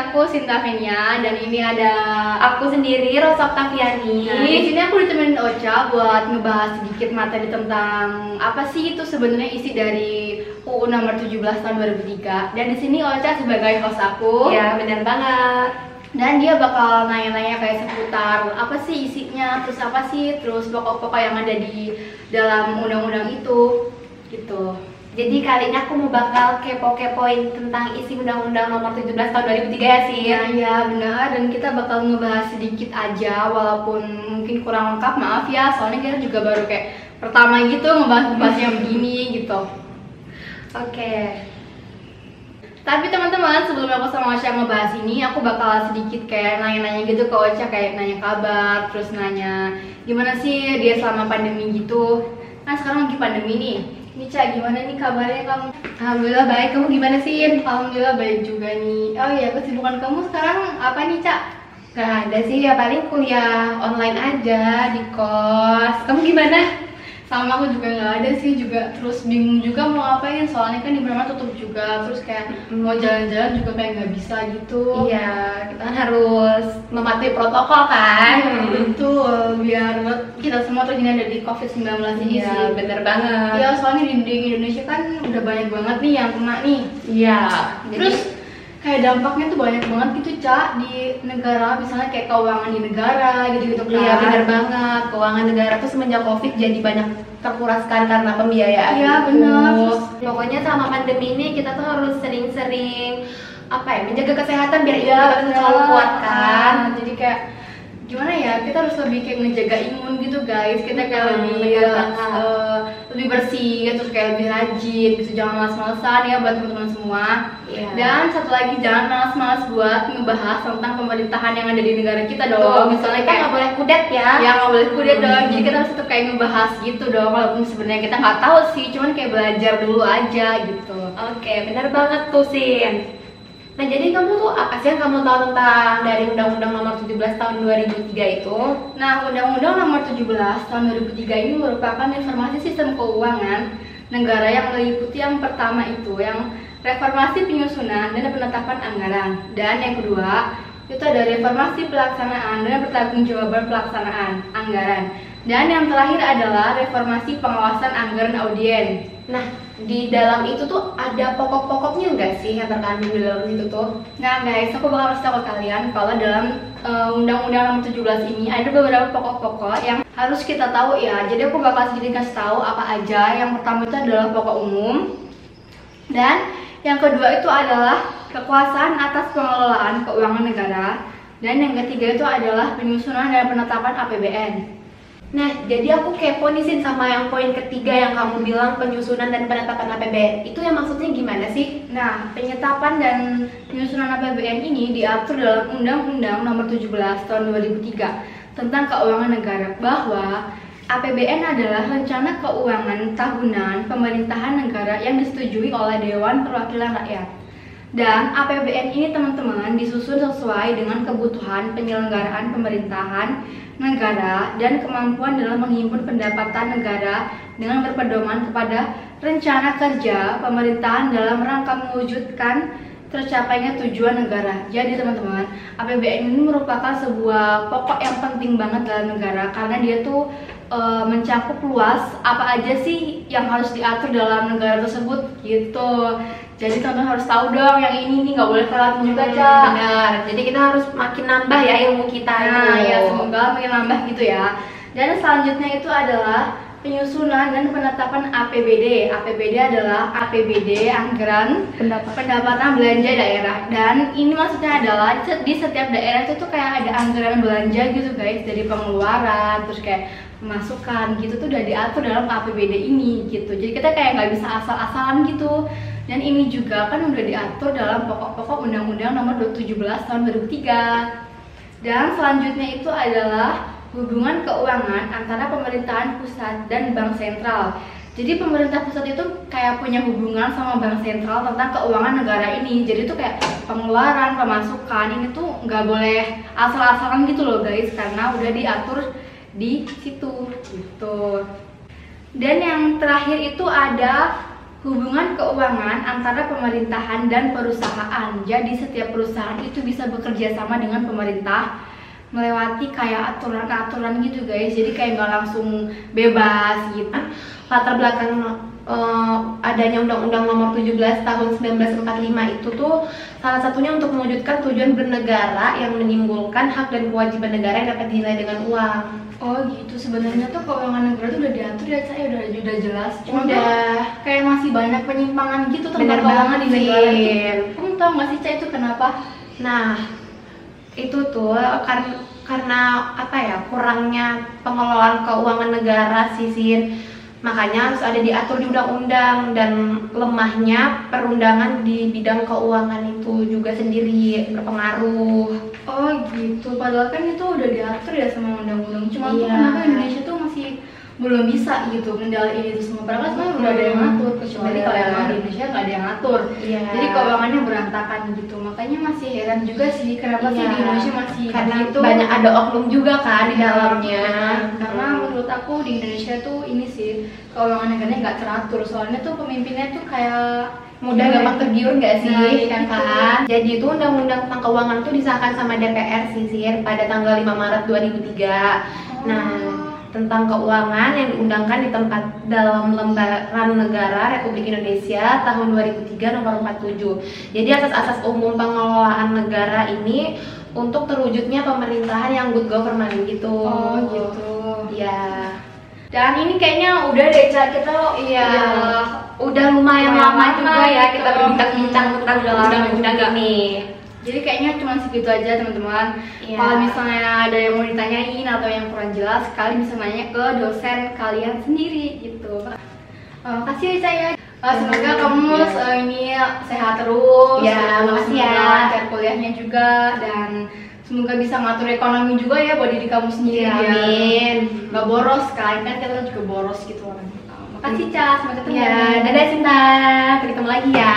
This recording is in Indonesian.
aku Sinta Venia dan ini ada Aku sendiri Rosa Octaviani. Nah, di sini aku ditemenin Ocha buat ngebahas sedikit materi tentang apa sih itu sebenarnya isi dari UU nomor 17 tahun 2003. Dan di sini Ocha sebagai host aku. Ya, benar banget. Dan dia bakal nanya-nanya kayak seputar apa sih isinya, terus apa sih, terus pokok-pokok yang ada di dalam undang-undang itu, gitu. Jadi kali ini aku mau bakal kepo-kepoin tentang isi Undang-Undang Nomor 17 Tahun 2003 ya sih. Iya, iya benar dan kita bakal ngebahas sedikit aja walaupun mungkin kurang lengkap maaf ya soalnya kita juga baru kayak pertama gitu ngebahas-ngebahas yang begini gitu. Oke. Tapi teman-teman sebelum aku sama Ocha ngebahas ini aku bakal sedikit kayak nanya-nanya gitu ke Ocha kayak nanya kabar terus nanya gimana sih dia selama pandemi gitu. Nah sekarang lagi pandemi nih. Nih Ca, gimana nih kabarnya kamu? Alhamdulillah baik. Kamu gimana sih? Alhamdulillah baik juga nih. Oh iya, kesibukan kamu sekarang apa nih, Cak? Gak ada sih, ya paling kuliah online aja di kos. Kamu gimana? Sama aku juga nggak ada sih, juga terus bingung juga mau ngapain soalnya kan di mana tutup juga, terus kayak mau jalan-jalan juga kayak nggak bisa gitu. Iya, kita kan harus mematuhi protokol kan. Hmm, betul, biar kita semua terhindar dari COVID-19 ini Iya, sih. bener banget. Iya, soalnya di, di Indonesia kan udah banyak banget nih yang kena nih. Iya. Terus kayak dampaknya tuh banyak banget gitu cak di negara misalnya kayak keuangan di negara gitu gitu kan Iya benar banget. Keuangan negara tuh semenjak covid jadi banyak terkuraskan karena pembiayaan. Iya, benar. Pokoknya sama pandemi ini kita tuh harus sering-sering apa ya menjaga kesehatan biar Iya, imun kita selalu kuat kan. Nah, jadi kayak gimana ya kita harus lebih kayak ngejaga imun gitu guys kita kayak Hmm, lebih banget. eh, lebih bersih terus kayak lebih rajin gitu. Jangan malas-malasan ya buat teman-teman semua. Iya. dan satu lagi jangan malas-malas buat ngebahas tentang pemerintahan yang ada di negara kita Tuh, dong. Misalnya kita kayak nggak boleh kudet ya. ya nggak boleh kudet dong. Jadi kita harus tetap kayak ngebahas gitu dong walaupun sebenarnya kita nggak tahu sih. Cuman kayak belajar dulu aja gitu. Oke, benar banget tuh Sin. Nah, jadi kamu tuh apa sih yang kamu tahu tentang dari Undang-Undang Nomor 17 Tahun 2003 itu? Nah, Undang-Undang Nomor 17 Tahun 2003 ini merupakan reformasi sistem keuangan negara yang meliputi yang pertama itu yang reformasi penyusunan dan penetapan anggaran dan yang kedua itu ada reformasi pelaksanaan dan pertanggungjawaban pelaksanaan anggaran dan yang terakhir adalah reformasi pengawasan anggaran audien. Nah, di dalam itu tuh ada pokok-pokoknya nggak sih yang terkandung di dalam itu tuh? Nah guys, aku bakal kasih tahu ke kalian kalau dalam eh, Undang-Undang Nomor 17 ini ada beberapa pokok-pokok yang harus kita tahu ya. Jadi aku bakal sedikit kasih tahu apa aja. Yang pertama itu adalah pokok umum. Dan yang kedua itu adalah kekuasaan atas pengelolaan keuangan negara. Dan yang ketiga itu adalah penyusunan dan penetapan APBN. Nah, jadi aku kepo nih Sin sama yang poin ketiga yang kamu bilang penyusunan dan penetapan APBN. Itu yang maksudnya gimana sih? Nah, penyetapan dan penyusunan APBN ini diatur dalam Undang-Undang Nomor 17 Tahun 2003 tentang keuangan negara bahwa APBN adalah rencana keuangan tahunan pemerintahan negara yang disetujui oleh Dewan Perwakilan Rakyat. Dan APBN ini teman-teman disusun sesuai dengan kebutuhan penyelenggaraan pemerintahan negara dan kemampuan dalam menghimpun pendapatan negara dengan berpedoman kepada rencana kerja pemerintahan dalam rangka mewujudkan tercapainya tujuan negara. Jadi teman-teman, APBN ini merupakan sebuah pokok yang penting banget dalam negara karena dia tuh e, mencakup luas apa aja sih yang harus diatur dalam negara tersebut gitu. Jadi teman-teman harus tahu dong yang ini nih nggak boleh kelewat juga, Hmm, Cak. Benar. Jadi kita harus makin nambah ya ilmu kita Nah, itu. ya semoga makin nambah gitu ya. Dan selanjutnya itu adalah penyusunan dan penetapan APBD. APBD adalah APBD anggaran pendapatan belanja daerah. Dan ini maksudnya adalah di setiap daerah itu tuh kayak ada anggaran belanja gitu guys, dari pengeluaran terus kayak pemasukan gitu tuh udah diatur dalam APBD ini gitu. Jadi kita kayak nggak bisa asal-asalan gitu. Dan ini juga kan udah diatur dalam pokok-pokok Undang-Undang Nomor 17 Tahun 2003. Dan selanjutnya itu adalah hubungan keuangan antara pemerintahan pusat dan bank sentral. Jadi pemerintah pusat itu kayak punya hubungan sama bank sentral tentang keuangan negara ini. Jadi itu kayak pengeluaran, pemasukan ini tuh nggak boleh asal-asalan gitu loh guys, karena udah diatur di situ gitu. Dan yang terakhir itu ada hubungan keuangan antara pemerintahan dan perusahaan. Jadi setiap perusahaan itu bisa bekerja sama dengan pemerintah melewati kayak aturan-aturan gitu guys. Jadi kayak nggak langsung bebas gitu. latar belakang eh, adanya Undang-Undang Nomor 17 Tahun 1945 itu tuh salah satunya untuk mewujudkan tujuan bernegara yang menimbulkan hak dan kewajiban negara yang dapat dinilai dengan uang. Oh gitu. Sebenarnya tuh keuangan negara tuh udah diatur ya saya udah udah jelas. Cuma Udah. kayak masih banyak penyimpangan gitu tentang keuangan di banget, negara itu. Kamu tahu nggak sih Ca itu kenapa? Nah, itu tuh karena karena apa ya kurangnya pengelolaan keuangan negara sisin makanya harus ada diatur di undang-undang dan lemahnya perundangan di bidang keuangan itu juga sendiri berpengaruh Oh gitu, padahal kan itu udah diatur ya sama undang-undang. Cuma Iya. kenapa belum bisa gitu mengendaliin itu semua. Padahal kan sebenarnya udah ada yang ngatur, kecuali kalau emang di Indonesia nggak ada yang ngatur. Iya. Jadi keuangannya berantakan gitu. Makanya masih heran juga sih kenapa sih Iya. di Indonesia masih karena gitu. banyak ada oknum juga kan di dalamnya Karena menurut aku di Indonesia tuh ini sih keuangan negaranya nggak teratur. Soalnya tuh pemimpinnya tuh kayak mudah gimana gampang ya? tergiur nggak sih Nah, kan gitu. kan jadi itu undang-undang tentang keuangan itu disahkan sama DPR sisir pada tanggal 5 Maret 2003 nah tentang keuangan yang diundangkan di tempat dalam lembaran negara Republik Indonesia tahun 2003 nomor 47 jadi asas-asas umum pengelolaan negara ini untuk terwujudnya pemerintahan yang good government gitu Oh gitu. ya Dan ini kayaknya udah deh Ca, kita Iya. ya, udah lumayan Lumayan lama lama juga ya gitu. kita berbincang-bincang tentang undang-undang ini. Jadi kayaknya cuma segitu aja teman-teman. Iya. Kalau misalnya ada yang mau ditanyain atau yang kurang jelas, kalian bisa nanya ke dosen kalian sendiri gitu. Eh, makasih ya saya. semoga kamu Iya. eh, ini sehat terus. Ya, terus makasih semoga ya. lancar kuliahnya juga dan semoga bisa ngatur ekonomi juga ya buat diri kamu sendiri biar amin. nggak boros kan kan kita juga boros gitu orangnya. Eh, makasih Ca, sampai ketemu. Ya, dadah Sinta. Sampai ketemu lagi ya.